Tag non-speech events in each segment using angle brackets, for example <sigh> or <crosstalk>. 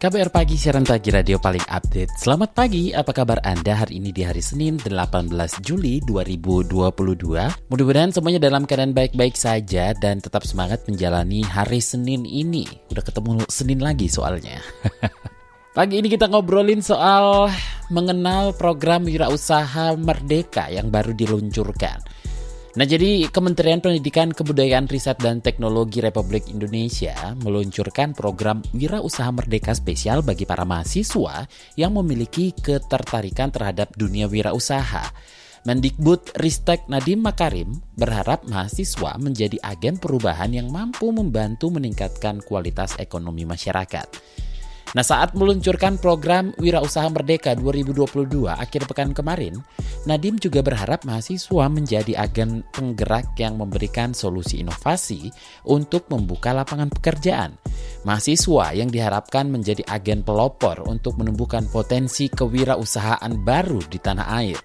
KBR Pagi, siaran pagi radio paling update. Selamat pagi, apa kabar Anda hari ini di hari Senin 18 Juli 2022? Mudah-mudahan semuanya dalam keadaan baik-baik saja dan tetap semangat menjalani hari Senin ini. Udah ketemu Senin lagi soalnya. <laughs> Pagi ini kita ngobrolin soal mengenal program wirausaha merdeka yang baru diluncurkan. Nah, jadi Kementerian Pendidikan, Kebudayaan, Riset, dan Teknologi Republik Indonesia meluncurkan program Wira Usaha Merdeka Spesial bagi para mahasiswa yang memiliki ketertarikan terhadap dunia wira usaha. Mendikbud Ristek Nadiem Makarim berharap mahasiswa menjadi agen perubahan yang mampu membantu meningkatkan kualitas ekonomi masyarakat. Nah saat meluncurkan program Wira Usaha Merdeka 2022 akhir pekan kemarin, Nadim juga berharap mahasiswa menjadi agen penggerak yang memberikan solusi inovasi untuk membuka lapangan pekerjaan. Mahasiswa yang diharapkan menjadi agen pelopor untuk menumbuhkan potensi kewirausahaan baru di tanah air.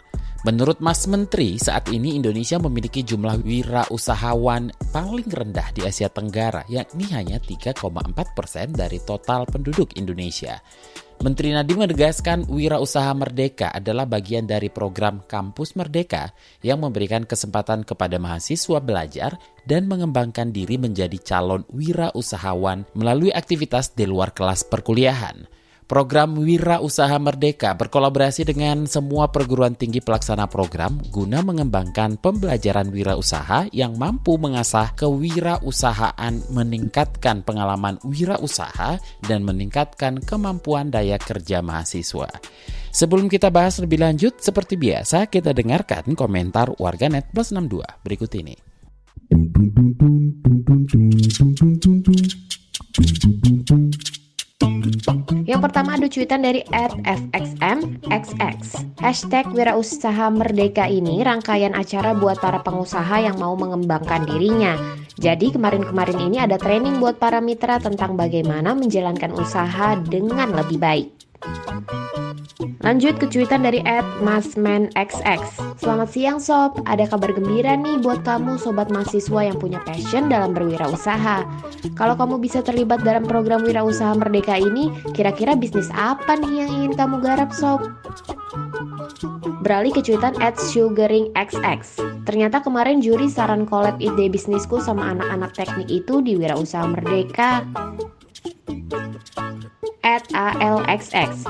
Menurut Mas Menteri, saat ini Indonesia memiliki jumlah wirausahawan paling rendah di Asia Tenggara, yakni hanya 3,4 persen dari total penduduk Indonesia. Menteri Nadiem menegaskan Wirausaha Merdeka adalah bagian dari program Kampus Merdeka yang memberikan kesempatan kepada mahasiswa belajar dan mengembangkan diri menjadi calon wirausahawan melalui aktivitas di luar kelas perkuliahan. Program Wira Usaha Merdeka berkolaborasi dengan semua perguruan tinggi pelaksana program guna mengembangkan pembelajaran wira usaha yang mampu mengasah kewirausahaan, meningkatkan pengalaman wira usaha, dan meningkatkan kemampuan daya kerja mahasiswa. Sebelum kita bahas lebih lanjut, seperti biasa kita dengarkan komentar warganet plus 62 berikut ini. Yang pertama ada cuitan dari @fxmxx. Hashtag Wirausaha Merdeka ini rangkaian acara buat para pengusaha yang mau mengembangkan dirinya. Jadi kemarin-kemarin ini ada training buat para mitra tentang bagaimana menjalankan usaha dengan lebih baik. Lanjut ke cuitan dari @masmanxx. Selamat siang sob, ada kabar gembira nih buat kamu sobat mahasiswa yang punya passion dalam berwirausaha. Kalau kamu bisa terlibat dalam program wirausaha merdeka ini, kira-kira bisnis apa nih yang ingin kamu garap sob? Beralih ke cuitan @sugaringxx. Ternyata kemarin juri saran collab ide bisnisku sama anak-anak teknik itu di Wirausaha Merdeka at ALXX.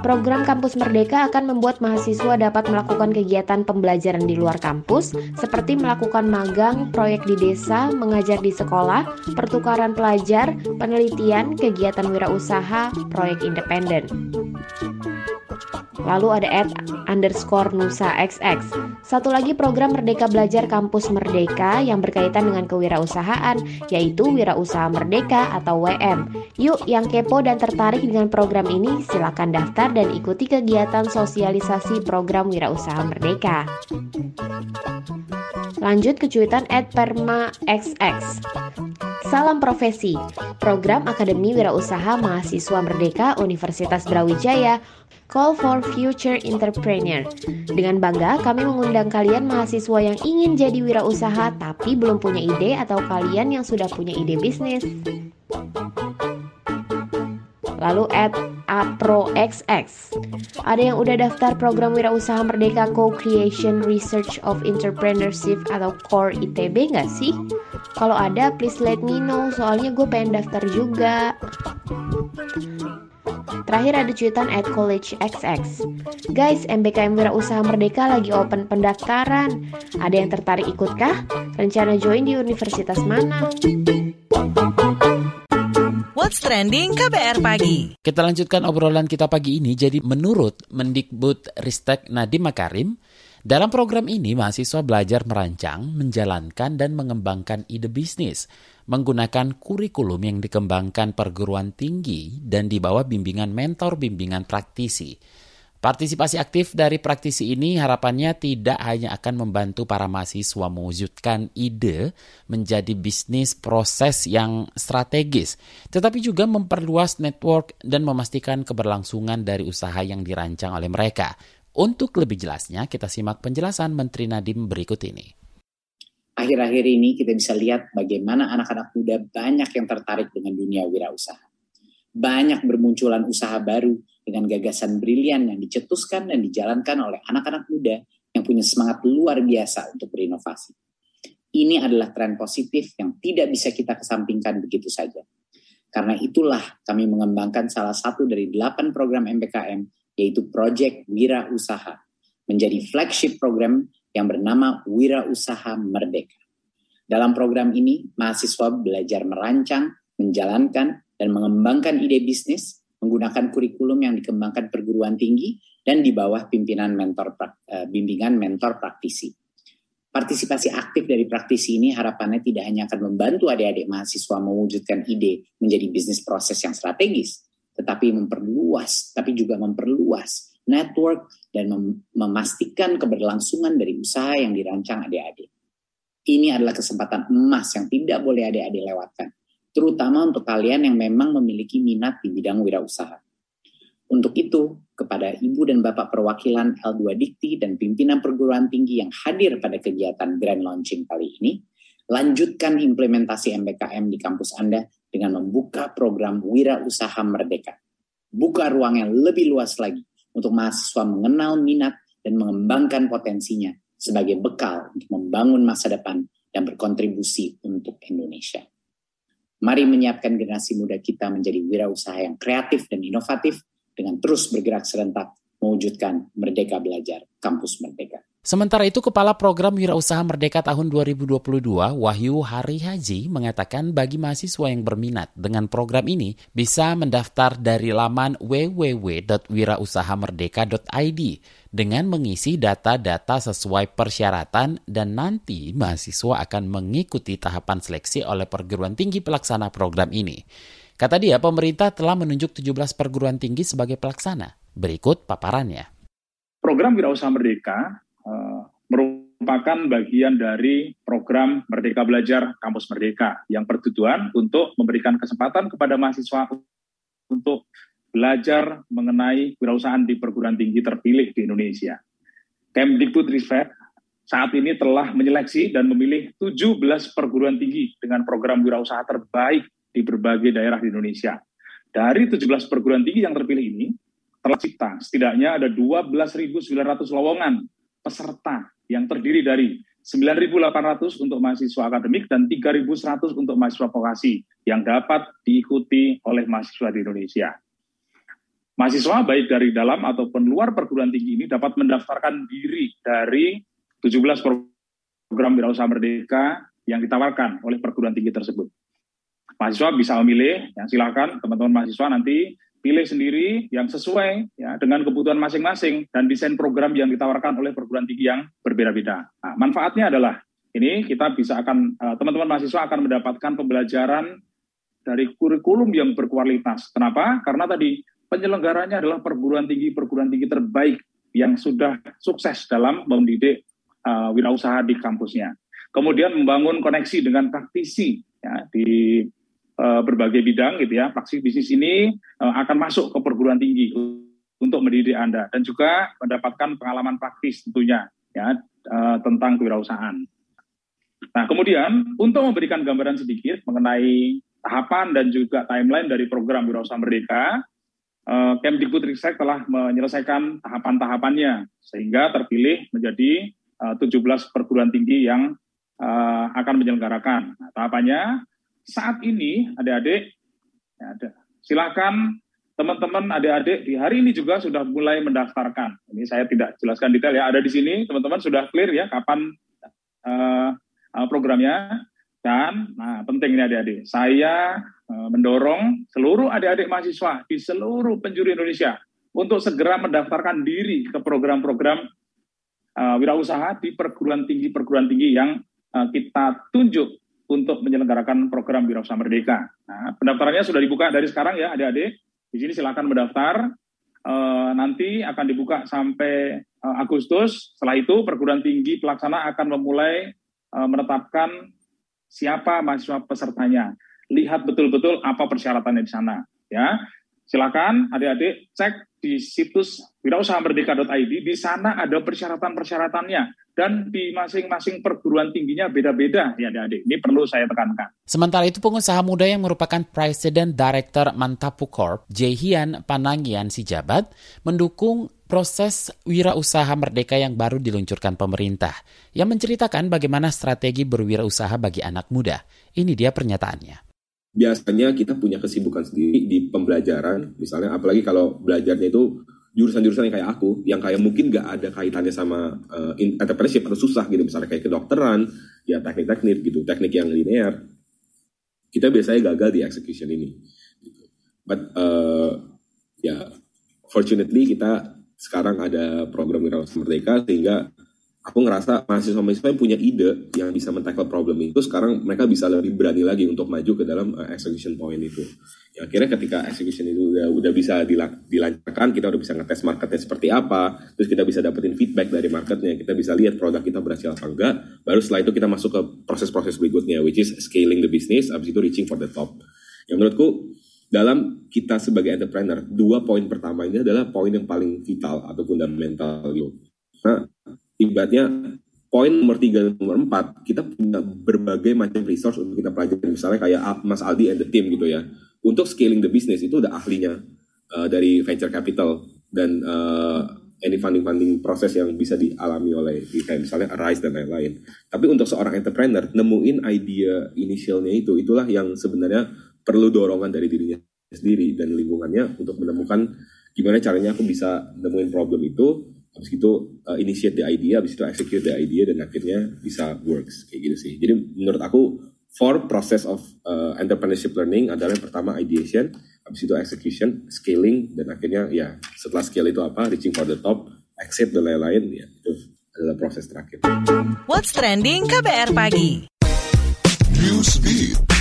Program Kampus Merdeka akan membuat mahasiswa dapat melakukan kegiatan pembelajaran di luar kampus, seperti melakukan magang, proyek di desa, mengajar di sekolah, pertukaran pelajar, penelitian, kegiatan wirausaha, proyek independen. Lalu ada at underscore Nusa XX. Satu lagi program Merdeka Belajar Kampus Merdeka yang berkaitan dengan kewirausahaan, yaitu Wirausaha Merdeka atau WM. Yuk yang kepo dan tertarik dengan program ini, silakan daftar dan ikuti kegiatan sosialisasi program Wirausaha Merdeka. Lanjut ke cuitan at Perma XX. Salam Profesi, program Akademi Wirausaha Mahasiswa Merdeka Universitas Brawijaya Call for Future Entrepreneur. Dengan bangga, kami mengundang kalian mahasiswa yang ingin jadi wirausaha tapi belum punya ide atau kalian yang sudah punya ide bisnis. Lalu at APROXX. Ada yang udah daftar program wirausaha Merdeka Co-Creation Research of Entrepreneurship atau CORE ITB nggak sih? Kalau ada, please let me know, soalnya gue pengen daftar juga. Terakhir ada cuitan at College XX. Guys, MBKM Wira Usaha Merdeka lagi open pendaftaran. Ada yang tertarik ikutkah? Rencana join di universitas mana? What's Trending KBR Pagi. Kita lanjutkan obrolan kita pagi ini. Jadi menurut Mendikbud Ristek Nadiem Makarim, Dalam program ini, mahasiswa belajar merancang, menjalankan, dan mengembangkan ide bisnis menggunakan kurikulum yang dikembangkan perguruan tinggi dan di bawah bimbingan mentor bimbingan praktisi. Partisipasi aktif dari praktisi ini harapannya tidak hanya akan membantu para mahasiswa mewujudkan ide menjadi bisnis proses yang strategis, tetapi juga memperluas network dan memastikan keberlangsungan dari usaha yang dirancang oleh mereka. Untuk lebih jelasnya, kita simak penjelasan Menteri Nadiem berikut ini. Akhir-akhir ini kita bisa lihat bagaimana anak-anak muda banyak yang tertarik dengan dunia wirausaha. Banyak bermunculan usaha baru dengan gagasan brilian yang dicetuskan dan dijalankan oleh anak-anak muda yang punya semangat luar biasa untuk berinovasi. Ini adalah tren positif yang tidak bisa kita kesampingkan begitu saja. Karena itulah kami mengembangkan salah satu dari delapan program MPKM, yaitu Project Wira Usaha, menjadi flagship program yang bernama Wira Usaha Merdeka. Dalam program ini, mahasiswa belajar merancang, menjalankan, dan mengembangkan ide bisnis menggunakan kurikulum yang dikembangkan perguruan tinggi dan di bawah pimpinan mentor uh, bimbingan mentor praktisi. Partisipasi aktif dari praktisi ini harapannya tidak hanya akan membantu adik-adik mahasiswa mewujudkan ide menjadi bisnis proses yang strategis, tetapi memperluas, tapi juga memperluas network dan mem memastikan keberlangsungan dari usaha yang dirancang adik-adik. Ini adalah kesempatan emas yang tidak boleh adik-adik lewatkan terutama untuk kalian yang memang memiliki minat di bidang wirausaha. Untuk itu, kepada Ibu dan Bapak perwakilan L2 Dikti dan pimpinan perguruan tinggi yang hadir pada kegiatan Grand Launching kali ini, lanjutkan implementasi MBKM di kampus Anda dengan membuka program Wira Usaha Merdeka. Buka ruang yang lebih luas lagi untuk mahasiswa mengenal minat dan mengembangkan potensinya sebagai bekal untuk membangun masa depan dan berkontribusi untuk Indonesia. Mari menyiapkan generasi muda kita menjadi wirausaha yang kreatif dan inovatif dengan terus bergerak serentak mewujudkan Merdeka Belajar, Kampus Merdeka. Sementara itu, Kepala Program Wirausaha Merdeka tahun 2022, Wahyu Hari Haji, mengatakan bagi mahasiswa yang berminat dengan program ini bisa mendaftar dari laman www.wirausahamerdeka.id dengan mengisi data-data sesuai persyaratan dan nanti mahasiswa akan mengikuti tahapan seleksi oleh perguruan tinggi pelaksana program ini. Kata dia, pemerintah telah menunjuk 17 perguruan tinggi sebagai pelaksana. Berikut paparannya. Program Wirausaha Merdeka Eh, merupakan bagian dari program Merdeka Belajar Kampus Merdeka yang bertujuan untuk memberikan kesempatan kepada mahasiswa untuk belajar mengenai wirausahaan di perguruan tinggi terpilih di Indonesia. Kemdikbudristek saat ini telah menyeleksi dan memilih 17 perguruan tinggi dengan program wirausaha terbaik di berbagai daerah di Indonesia. Dari 17 perguruan tinggi yang terpilih ini, telah cipta setidaknya ada 12.900 lowongan peserta yang terdiri dari 9.800 untuk mahasiswa akademik dan 3.100 untuk mahasiswa vokasi yang dapat diikuti oleh mahasiswa di Indonesia. Mahasiswa baik dari dalam ataupun luar perguruan tinggi ini dapat mendaftarkan diri dari 17 program wirausaha merdeka yang ditawarkan oleh perguruan tinggi tersebut. Mahasiswa bisa memilih, ya silakan teman-teman mahasiswa nanti pilih sendiri yang sesuai ya dengan kebutuhan masing-masing dan desain program yang ditawarkan oleh perguruan tinggi yang berbeda-beda. Nah, manfaatnya adalah ini kita bisa akan eh, teman-teman mahasiswa akan mendapatkan pembelajaran dari kurikulum yang berkualitas. Kenapa? Karena tadi penyelenggaranya adalah perguruan tinggi perguruan tinggi terbaik yang sudah sukses dalam mendidik uh, wirausaha di kampusnya. Kemudian membangun koneksi dengan praktisi ya, di berbagai bidang gitu ya. Praksi bisnis ini uh, akan masuk ke perguruan tinggi untuk mendidik Anda dan juga mendapatkan pengalaman praktis tentunya ya uh, tentang kewirausahaan. Nah, kemudian untuk memberikan gambaran sedikit mengenai tahapan dan juga timeline dari program Wirausaha Merdeka, uh, Kemdikbudristek telah menyelesaikan tahapan-tahapannya sehingga terpilih menjadi uh, 17 perguruan tinggi yang akan menyelenggarakan. Nah, tahapannya saat ini adik-adik, ya, silakan teman-teman adik-adik di hari ini juga sudah mulai mendaftarkan. Ini saya tidak jelaskan detail ya, ada di sini teman-teman sudah clear ya kapan uh, programnya. Dan nah, penting ini adik-adik, saya uh, mendorong seluruh adik-adik mahasiswa di seluruh penjuru Indonesia untuk segera mendaftarkan diri ke program-program uh, wirausaha di perguruan tinggi perguruan tinggi yang kita tunjuk untuk menyelenggarakan program wirausaha merdeka. Nah, pendaftarannya sudah dibuka dari sekarang ya adik-adik. Di sini silakan mendaftar. Uh, nanti akan dibuka sampai uh, Agustus. Setelah itu perguruan tinggi pelaksana akan memulai uh, menetapkan siapa mahasiswa pesertanya. Lihat betul-betul apa persyaratannya di sana. Ya, silakan adik-adik cek di situs wirausahamberdeka.id, di sana ada persyaratan-persyaratannya. Dan di masing-masing perguruan tingginya beda-beda ya adik-adik. Ini perlu saya tekankan. Sementara itu pengusaha muda yang merupakan President Director Mantapu Corp, Jehian Panangian Sijabat, mendukung proses wirausaha merdeka yang baru diluncurkan pemerintah, yang menceritakan bagaimana strategi berwirausaha bagi anak muda. Ini dia pernyataannya biasanya kita punya kesibukan sendiri di pembelajaran, misalnya apalagi kalau belajarnya itu jurusan-jurusan yang kayak aku, yang kayak mungkin gak ada kaitannya sama uh, entrepreneurship atau susah gitu, misalnya kayak kedokteran, ya teknik-teknik gitu, teknik yang linear, kita biasanya gagal di execution ini. But uh, ya, yeah, fortunately kita sekarang ada program Wirausaha Merdeka sehingga aku ngerasa mahasiswa-mahasiswa yang punya ide yang bisa mentackle problem itu sekarang mereka bisa lebih berani lagi untuk maju ke dalam uh, execution point itu. Ya akhirnya ketika execution itu udah, udah bisa dilancarkan, kita udah bisa ngetes marketnya seperti apa, terus kita bisa dapetin feedback dari marketnya, kita bisa lihat produk kita berhasil apa enggak, baru setelah itu kita masuk ke proses-proses berikutnya, which is scaling the business, abis itu reaching for the top. Yang menurutku dalam kita sebagai entrepreneur, dua poin pertama ini adalah poin yang paling vital atau fundamental gitu. Nah, ibaratnya poin nomor tiga dan nomor empat kita punya berbagai macam resource untuk kita pelajari misalnya kayak Mas Aldi and the team gitu ya untuk scaling the business itu udah ahlinya uh, dari venture capital dan uh, any funding funding proses yang bisa dialami oleh kayak misalnya Arise dan lain-lain. Tapi untuk seorang entrepreneur nemuin idea initialnya itu itulah yang sebenarnya perlu dorongan dari dirinya sendiri dan lingkungannya untuk menemukan gimana caranya aku bisa nemuin problem itu habis itu uh, initiate the idea, habis itu execute the idea dan akhirnya bisa works kayak gitu sih. Jadi menurut aku for process of uh, entrepreneurship learning adalah yang pertama ideation, habis itu execution, scaling dan akhirnya ya setelah scale itu apa reaching for the top, exit dan lain-lain ya itu adalah proses terakhir. What's trending KBR pagi? Newsbeat.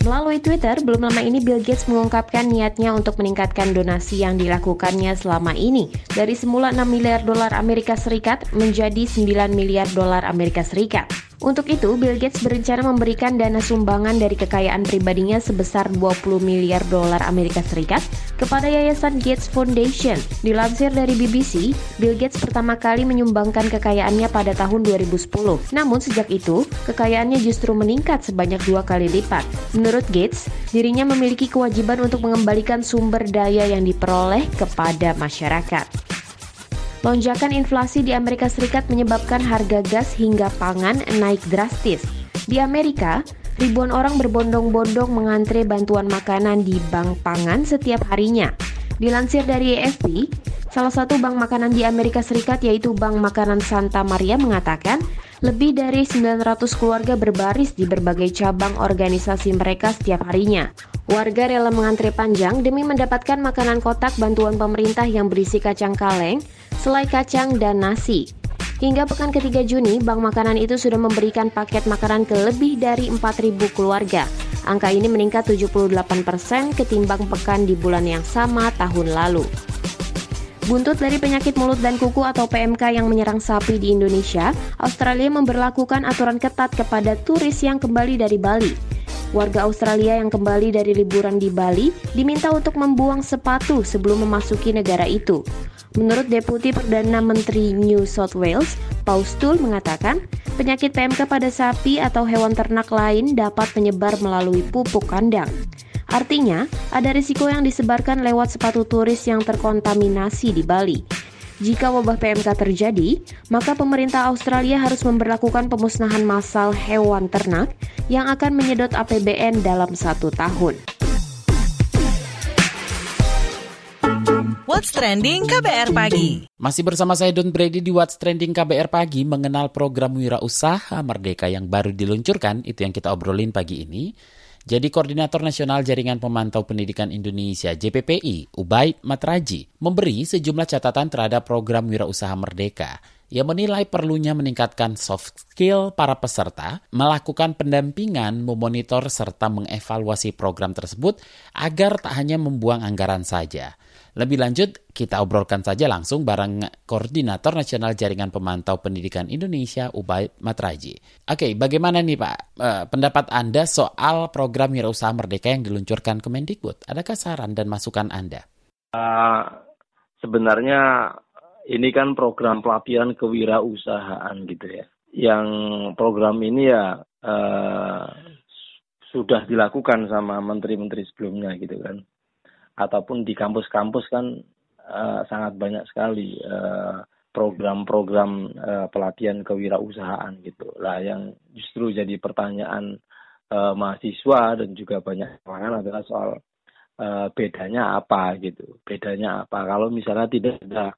Melalui Twitter, belum lama ini Bill Gates mengungkapkan niatnya untuk meningkatkan donasi yang dilakukannya selama ini dari semula 6 miliar dolar Amerika Serikat menjadi 9 miliar dolar Amerika Serikat. Untuk itu, Bill Gates berencana memberikan dana sumbangan dari kekayaan pribadinya sebesar 20 miliar dolar Amerika Serikat kepada Yayasan Gates Foundation. Dilansir dari BBC, Bill Gates pertama kali menyumbangkan kekayaannya pada tahun 2010. Namun sejak itu, kekayaannya justru meningkat sebanyak dua kali lipat. Menurut Gates, dirinya memiliki kewajiban untuk mengembalikan sumber daya yang diperoleh kepada masyarakat. Lonjakan inflasi di Amerika Serikat menyebabkan harga gas hingga pangan naik drastis. Di Amerika, ribuan orang berbondong-bondong mengantre bantuan makanan di bank pangan setiap harinya. Dilansir dari AFP, salah satu bank makanan di Amerika Serikat yaitu Bank Makanan Santa Maria mengatakan, lebih dari 900 keluarga berbaris di berbagai cabang organisasi mereka setiap harinya. Warga rela mengantre panjang demi mendapatkan makanan kotak bantuan pemerintah yang berisi kacang kaleng, selai kacang, dan nasi. Hingga pekan ketiga Juni, Bank Makanan itu sudah memberikan paket makanan ke lebih dari 4.000 keluarga. Angka ini meningkat 78% ketimbang pekan di bulan yang sama tahun lalu. Buntut dari penyakit mulut dan kuku atau PMK yang menyerang sapi di Indonesia, Australia memperlakukan aturan ketat kepada turis yang kembali dari Bali. Warga Australia yang kembali dari liburan di Bali diminta untuk membuang sepatu sebelum memasuki negara itu. Menurut Deputi Perdana Menteri New South Wales, Paustul mengatakan, penyakit PMK pada sapi atau hewan ternak lain dapat menyebar melalui pupuk kandang. Artinya, ada risiko yang disebarkan lewat sepatu turis yang terkontaminasi di Bali. Jika wabah PMK terjadi, maka pemerintah Australia harus memperlakukan pemusnahan massal hewan ternak yang akan menyedot APBN dalam satu tahun. What's Trending KBR Pagi. Masih bersama saya Don Brady di What's Trending KBR Pagi mengenal program Wira Usaha Merdeka yang baru diluncurkan, itu yang kita obrolin pagi ini. Jadi Koordinator Nasional Jaringan Pemantau Pendidikan Indonesia JPPI, Ubaid Matraji, memberi sejumlah catatan terhadap program Wirausaha Merdeka. Ia menilai perlunya meningkatkan soft skill para peserta, melakukan pendampingan, memonitor, serta mengevaluasi program tersebut agar tak hanya membuang anggaran saja. Lebih lanjut, kita obrolkan saja langsung bareng Koordinator Nasional Jaringan Pemantau Pendidikan Indonesia, Ubay Matraji. Oke, bagaimana nih Pak eh, pendapat Anda soal program Wirausaha Merdeka yang diluncurkan Kemendikbud? Adakah saran dan masukan Anda? Uh, sebenarnya ini kan program pelatihan kewirausahaan gitu ya. Yang program ini ya uh, sudah dilakukan sama menteri-menteri sebelumnya gitu kan ataupun di kampus-kampus kan uh, sangat banyak sekali eh, program-program uh, pelatihan kewirausahaan gitu. Lah yang justru jadi pertanyaan uh, mahasiswa dan juga banyak kalangan adalah soal uh, bedanya apa gitu. Bedanya apa? Kalau misalnya tidak ada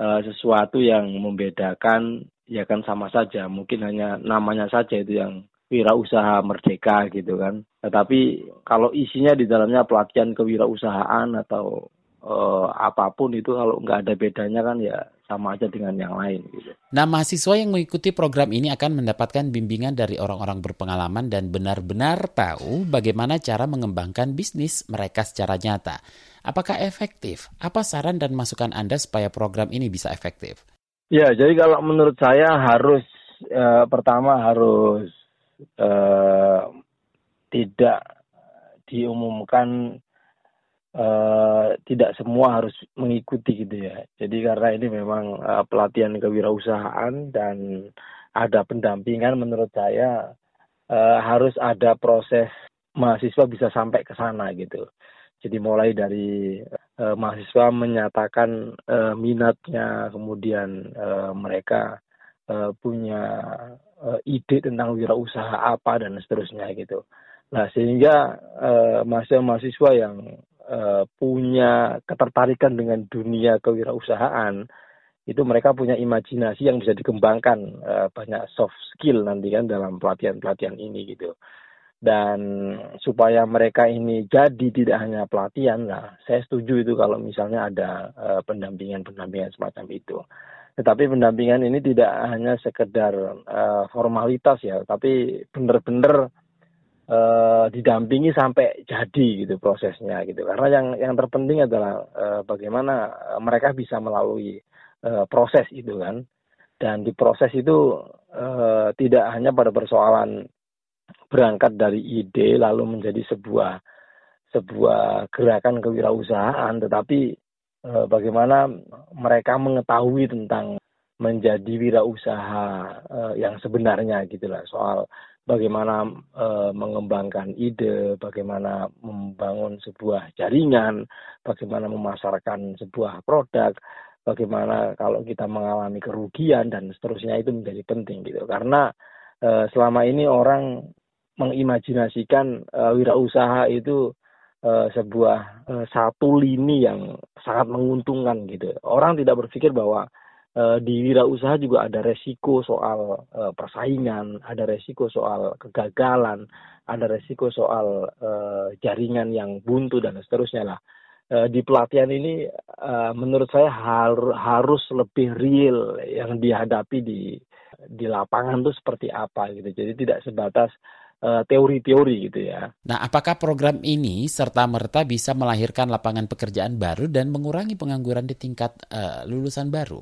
uh, sesuatu yang membedakan ya kan sama saja. Mungkin hanya namanya saja itu yang wirausaha merdeka gitu kan. Tetapi kalau isinya di dalamnya pelatihan kewirausahaan atau uh, apa pun itu kalau nggak ada bedanya kan ya sama aja dengan yang lain gitu. Nah, mahasiswa yang mengikuti program ini akan mendapatkan bimbingan dari orang-orang berpengalaman dan benar-benar tahu bagaimana cara mengembangkan bisnis mereka secara nyata. Apakah efektif? Apa saran dan masukan Anda supaya program ini bisa efektif? Ya, jadi kalau menurut saya harus eh, pertama harus eh, tidak diumumkan eh, tidak semua harus mengikuti gitu ya. Jadi karena ini memang eh, pelatihan kewirausahaan dan ada pendampingan menurut saya eh, harus ada proses mahasiswa bisa sampai ke sana gitu. Jadi mulai dari uh, mahasiswa menyatakan uh, minatnya, kemudian uh, mereka uh, punya uh, ide tentang wirausaha apa dan seterusnya gitu. Nah sehingga uh, mahasiswa-mahasiswa yang uh, punya ketertarikan dengan dunia kewirausahaan itu mereka punya imajinasi yang bisa dikembangkan uh, banyak soft skill nanti kan dalam pelatihan-pelatihan ini gitu dan supaya mereka ini jadi tidak hanya pelatihan nah saya setuju itu kalau misalnya ada pendampingan-pendampingan uh, semacam itu tetapi pendampingan ini tidak hanya sekedar uh, formalitas ya, tapi benar-benar uh, didampingi sampai jadi gitu prosesnya gitu. Karena yang yang terpenting adalah uh, bagaimana mereka bisa melalui uh, proses itu kan. Dan di proses itu uh, tidak hanya pada persoalan berangkat dari ide lalu menjadi sebuah sebuah gerakan kewirausahaan, tetapi bagaimana mereka mengetahui tentang menjadi wirausaha uh, yang sebenarnya gitulah soal bagaimana uh, mengembangkan ide, bagaimana membangun sebuah jaringan, bagaimana memasarkan sebuah produk, bagaimana kalau kita mengalami kerugian dan seterusnya itu menjadi penting gitu. Karena selama ini orang mengimajinasikan wirausaha itu uh, sebuah uh, satu lini yang sangat menguntungkan gitu. Orang tidak berpikir bahwa uh, di wirausaha juga ada resiko soal uh, persaingan, ada resiko soal kegagalan, ada resiko soal uh, jaringan yang buntu dan seterusnya lah. Di pelatihan ini menurut saya har harus lebih real yang dihadapi di di lapangan tuh seperti apa gitu. Jadi tidak sebatas Eh, teori-teori gitu ya. Nah, apakah program ini serta merta bisa melahirkan lapangan pekerjaan baru dan mengurangi pengangguran di tingkat uh, lulusan baru?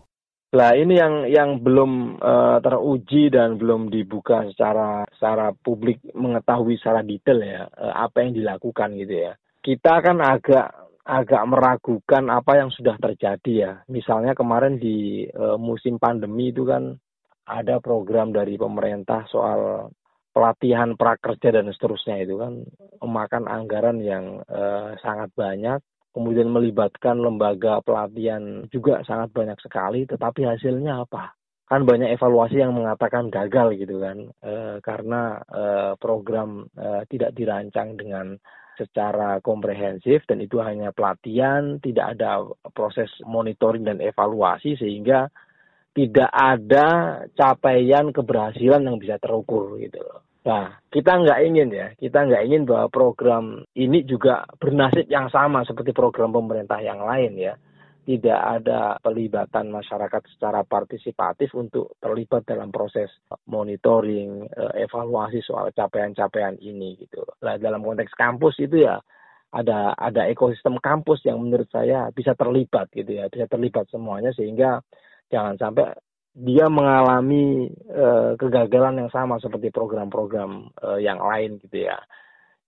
Nah, ini yang yang belum uh, teruji dan belum dibuka secara secara publik mengetahui secara detail ya uh, apa yang dilakukan gitu ya. Kita kan agak agak meragukan apa yang sudah terjadi ya. Misalnya kemarin di uh, musim pandemi itu kan ada program dari pemerintah soal pelatihan prakerja dan seterusnya itu kan memakan anggaran yang uh, sangat banyak kemudian melibatkan lembaga pelatihan juga sangat banyak sekali tetapi hasilnya apa? Kan banyak evaluasi yang mengatakan gagal gitu kan e, karena e, program e, tidak dirancang dengan secara komprehensif dan itu hanya pelatihan tidak ada proses monitoring dan evaluasi sehingga tidak ada capaian keberhasilan yang bisa terukur gitu loh Nah, kita nggak ingin ya, kita nggak ingin bahwa program ini juga bernasib yang sama seperti program pemerintah yang lain ya. Tidak ada pelibatan masyarakat secara partisipatif untuk terlibat dalam proses monitoring, eh, evaluasi soal capaian-capaian ini gitu. Nah, dalam konteks kampus itu ya ada ada ekosistem kampus yang menurut saya bisa terlibat gitu ya, bisa terlibat semuanya sehingga jangan sampai dia mengalami uh, kegagalan yang sama seperti program-program uh, yang lain gitu ya.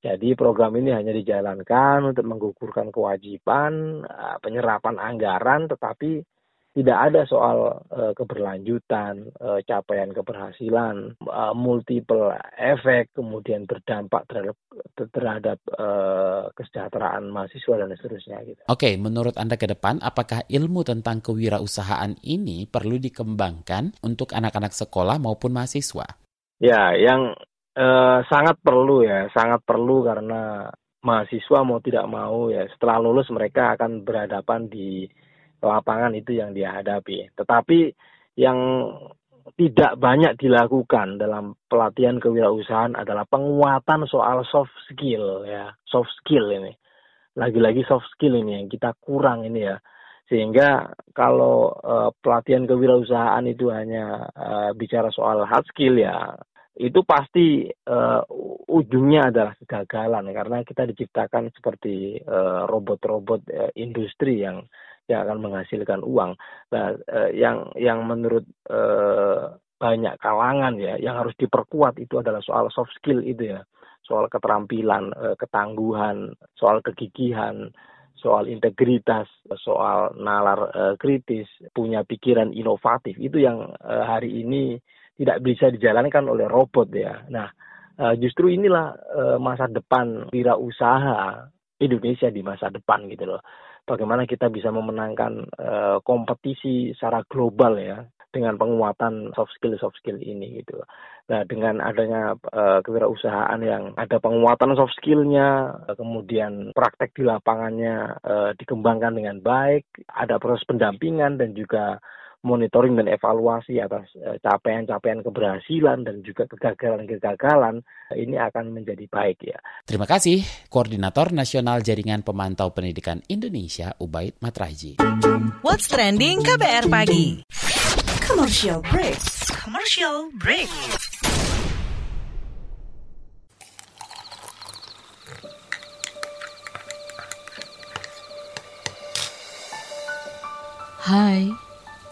Jadi program ini hanya dijalankan untuk menggugurkan kewajiban uh, penyerapan anggaran, tetapi tidak ada soal uh, keberlanjutan, uh, capaian keberhasilan, uh, multiple efek, kemudian berdampak terhadap terhadap uh, kesejahteraan mahasiswa dan seterusnya. Gitu. Oke, menurut anda ke depan, apakah ilmu tentang kewirausahaan ini perlu dikembangkan untuk anak-anak sekolah maupun mahasiswa? Ya, yang uh, sangat perlu ya, sangat perlu karena mahasiswa mau tidak mau ya setelah lulus mereka akan berhadapan di lapangan itu yang dia hadapi. Tetapi yang tidak banyak dilakukan dalam pelatihan kewirausahaan adalah penguatan soal soft skill ya, soft skill ini. Lagi-lagi soft skill ini yang kita kurang ini ya. Sehingga kalau uh, pelatihan kewirausahaan itu hanya uh, bicara soal hard skill ya, itu pasti uh, ujungnya adalah kegagalan karena kita diciptakan seperti robot-robot uh, uh, industri yang yang akan menghasilkan uang. Nah, eh, yang yang menurut eh, banyak kalangan ya, yang harus diperkuat itu adalah soal soft skill itu ya, soal keterampilan, eh, ketangguhan, soal kegigihan, soal integritas, soal nalar eh, kritis, punya pikiran inovatif itu yang eh, hari ini tidak bisa dijalankan oleh robot ya. Nah, eh, justru inilah eh, masa depan wirausaha Indonesia di masa depan gitu loh bagaimana kita bisa memenangkan uh, kompetisi secara global ya dengan penguatan soft skill soft skill ini gitu. Nah dengan adanya uh, kewirausahaan yang ada penguatan soft skillnya, kemudian praktek di lapangannya uh, dikembangkan dengan baik, ada proses pendampingan dan juga monitoring dan evaluasi atas eh, capaian-capaian keberhasilan dan juga kegagalan-kegagalan ini akan menjadi baik ya. Terima kasih Koordinator Nasional Jaringan Pemantau Pendidikan Indonesia Ubaid Matraji. What's trending KBR pagi? Commercial break. Commercial break. Hai,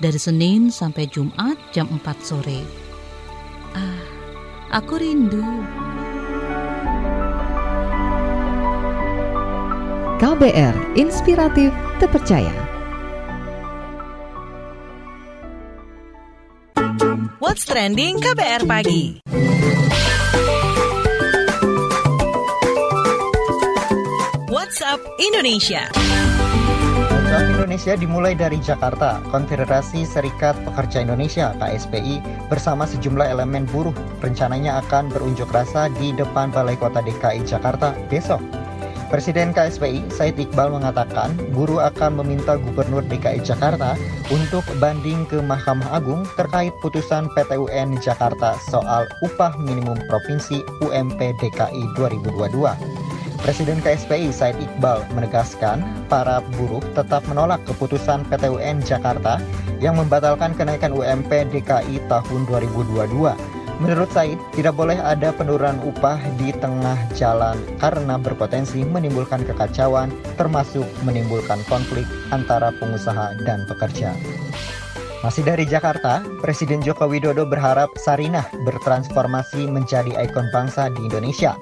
dari Senin sampai Jumat jam 4 sore. Ah, aku rindu. KBR Inspiratif Terpercaya. What's trending KBR pagi? WhatsApp Indonesia. WhatsApp Indonesia dimulai dari Jakarta. Konfederasi Serikat Pekerja Indonesia (KSPI) bersama sejumlah elemen buruh rencananya akan berunjuk rasa di depan Balai Kota DKI Jakarta besok. Presiden KSPI Said Iqbal mengatakan buruh akan meminta Gubernur DKI Jakarta untuk banding ke Mahkamah Agung terkait putusan PT UN Jakarta soal upah minimum provinsi UMP DKI 2022. Presiden KSPI Said Iqbal menegaskan para buruh tetap menolak keputusan PT UN Jakarta yang membatalkan kenaikan UMP DKI tahun 2022 Menurut Said, tidak boleh ada penurunan upah di tengah jalan karena berpotensi menimbulkan kekacauan, termasuk menimbulkan konflik antara pengusaha dan pekerja. Masih dari Jakarta, Presiden Joko Widodo berharap Sarinah bertransformasi menjadi ikon bangsa di Indonesia.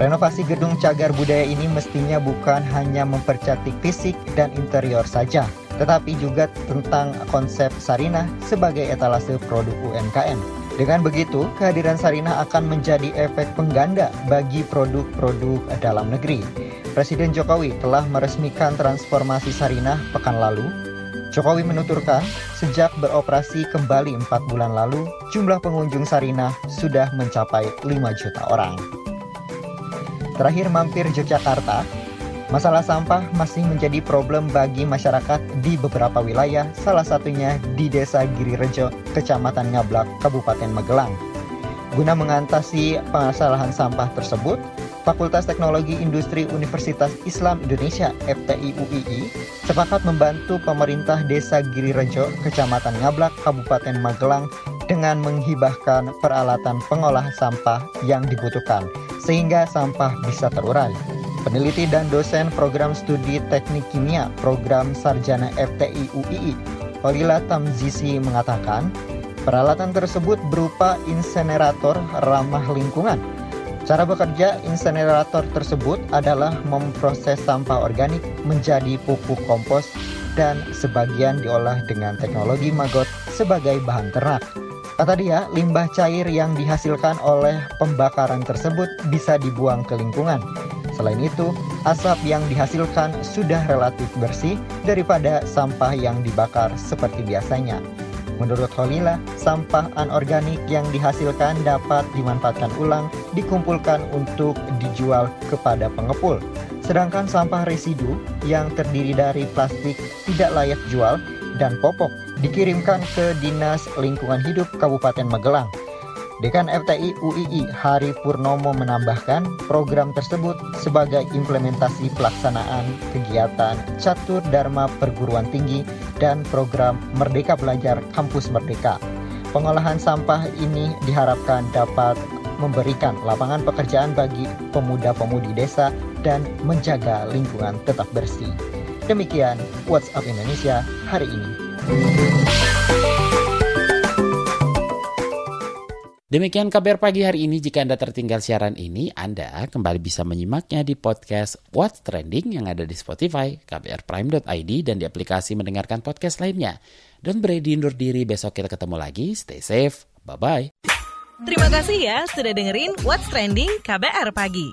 Renovasi gedung cagar budaya ini mestinya bukan hanya mempercantik fisik dan interior saja, tetapi juga tentang konsep Sarinah sebagai etalase produk UMKM. Dengan begitu, kehadiran Sarinah akan menjadi efek pengganda bagi produk-produk dalam negeri. Presiden Jokowi telah meresmikan transformasi Sarinah pekan lalu. Jokowi menuturkan, sejak beroperasi kembali empat bulan lalu, jumlah pengunjung Sarinah sudah mencapai 5 juta orang. Terakhir mampir Yogyakarta, Masalah sampah masih menjadi problem bagi masyarakat di beberapa wilayah, salah satunya di Desa Girirejo, Kecamatan Ngablak, Kabupaten Magelang. Guna mengatasi permasalahan sampah tersebut, Fakultas Teknologi Industri Universitas Islam Indonesia FTI UII sepakat membantu pemerintah Desa Girirejo, Kecamatan Ngablak, Kabupaten Magelang dengan menghibahkan peralatan pengolah sampah yang dibutuhkan sehingga sampah bisa terurai. Peneliti dan dosen program studi teknik kimia program sarjana FTI UII, Holila Tamzizi mengatakan, peralatan tersebut berupa insenerator ramah lingkungan. Cara bekerja insenerator tersebut adalah memproses sampah organik menjadi pupuk kompos dan sebagian diolah dengan teknologi maggot sebagai bahan ternak. Kata dia, limbah cair yang dihasilkan oleh pembakaran tersebut bisa dibuang ke lingkungan. Selain itu, asap yang dihasilkan sudah relatif bersih daripada sampah yang dibakar seperti biasanya. Menurut Holila, sampah anorganik yang dihasilkan dapat dimanfaatkan ulang, dikumpulkan untuk dijual kepada pengepul. Sedangkan sampah residu yang terdiri dari plastik tidak layak jual dan popok dikirimkan ke Dinas Lingkungan Hidup Kabupaten Magelang. Dekan FTI UII Hari Purnomo menambahkan program tersebut sebagai implementasi pelaksanaan kegiatan Catur Dharma Perguruan Tinggi dan program Merdeka Belajar Kampus Merdeka. Pengolahan sampah ini diharapkan dapat memberikan lapangan pekerjaan bagi pemuda-pemudi desa dan menjaga lingkungan tetap bersih. Demikian WhatsApp Indonesia hari ini. Demikian kabar pagi hari ini. Jika Anda tertinggal siaran ini, Anda kembali bisa menyimaknya di podcast What's Trending yang ada di Spotify, kbrprime.id, dan di aplikasi mendengarkan podcast lainnya. Don't beredi undur diri, besok kita ketemu lagi. Stay safe. Bye-bye. Terima kasih ya sudah dengerin What's Trending KBR Pagi.